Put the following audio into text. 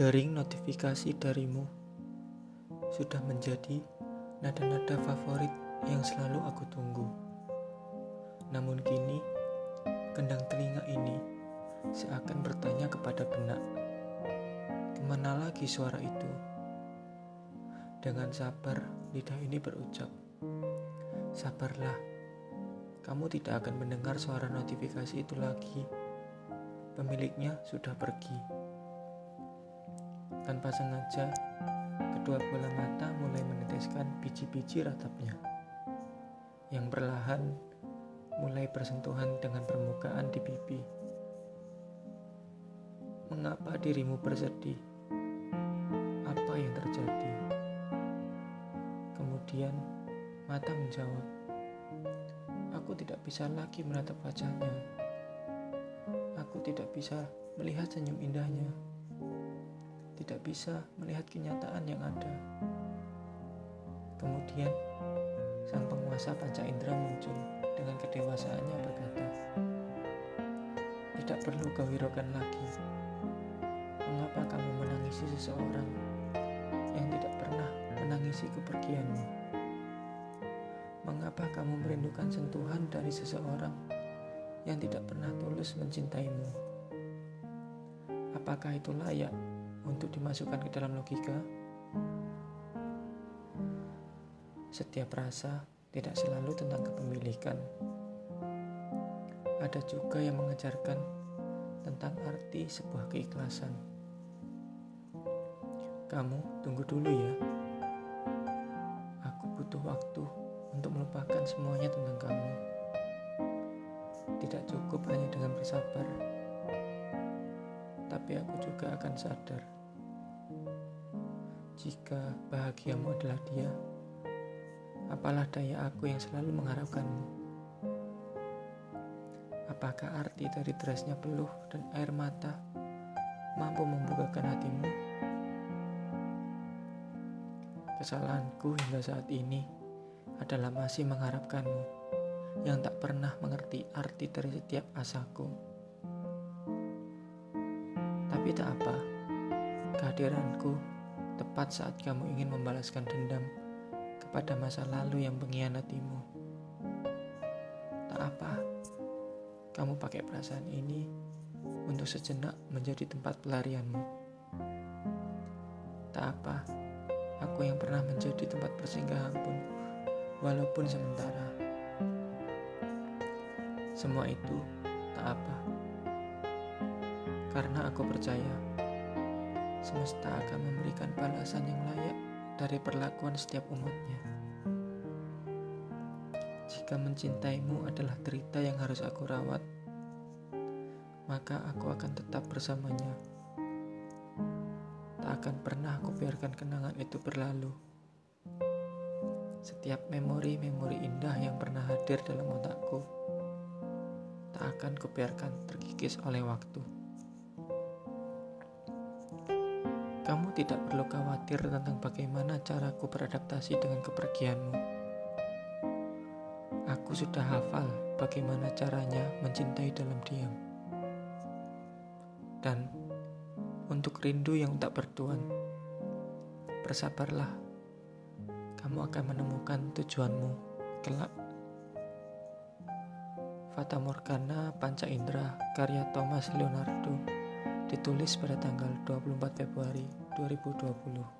Dering notifikasi darimu sudah menjadi nada-nada favorit yang selalu aku tunggu. Namun kini, kendang telinga ini seakan bertanya kepada benak, ke mana lagi suara itu? Dengan sabar, lidah ini berucap, sabarlah, kamu tidak akan mendengar suara notifikasi itu lagi. Pemiliknya sudah pergi. Tanpa sengaja, kedua bola mata mulai meneteskan biji-biji ratapnya. Yang perlahan mulai bersentuhan dengan permukaan di pipi. Mengapa dirimu bersedih? Apa yang terjadi? Kemudian mata menjawab, Aku tidak bisa lagi menatap wajahnya. Aku tidak bisa melihat senyum indahnya tidak bisa melihat kenyataan yang ada. Kemudian, sang penguasa panca indera muncul dengan kedewasaannya berkata, Tidak perlu kau lagi. Mengapa kamu menangisi seseorang yang tidak pernah menangisi kepergianmu? Mengapa kamu merindukan sentuhan dari seseorang yang tidak pernah tulus mencintaimu? Apakah itu layak untuk dimasukkan ke dalam logika. Setiap rasa tidak selalu tentang kepemilikan. Ada juga yang mengajarkan tentang arti sebuah keikhlasan. Kamu tunggu dulu ya. Aku butuh waktu untuk melupakan semuanya tentang kamu. Tidak cukup hanya dengan bersabar tapi aku juga akan sadar jika bahagiamu adalah dia, apalah daya aku yang selalu mengharapkanmu. Apakah arti dari derasnya peluh dan air mata mampu membukakan hatimu? Kesalahanku hingga saat ini adalah masih mengharapkanmu yang tak pernah mengerti arti dari setiap asaku. Tapi tak apa, kehadiranku tepat saat kamu ingin membalaskan dendam kepada masa lalu yang mengkhianatimu. Tak apa, kamu pakai perasaan ini untuk sejenak menjadi tempat pelarianmu. Tak apa, aku yang pernah menjadi tempat persinggahan pun, walaupun sementara. Semua itu tak apa karena aku percaya semesta akan memberikan balasan yang layak dari perlakuan setiap umatnya. Jika mencintaimu adalah derita yang harus aku rawat, maka aku akan tetap bersamanya. Tak akan pernah aku biarkan kenangan itu berlalu. Setiap memori-memori indah yang pernah hadir dalam otakku, tak akan kubiarkan terkikis oleh waktu. Kamu tidak perlu khawatir tentang bagaimana caraku beradaptasi dengan kepergianmu. Aku sudah hafal bagaimana caranya mencintai dalam diam. Dan untuk rindu yang tak bertuan, bersabarlah. Kamu akan menemukan tujuanmu kelak. Fata Morgana Panca Indra karya Thomas Leonardo ditulis pada tanggal 24 Februari 2020.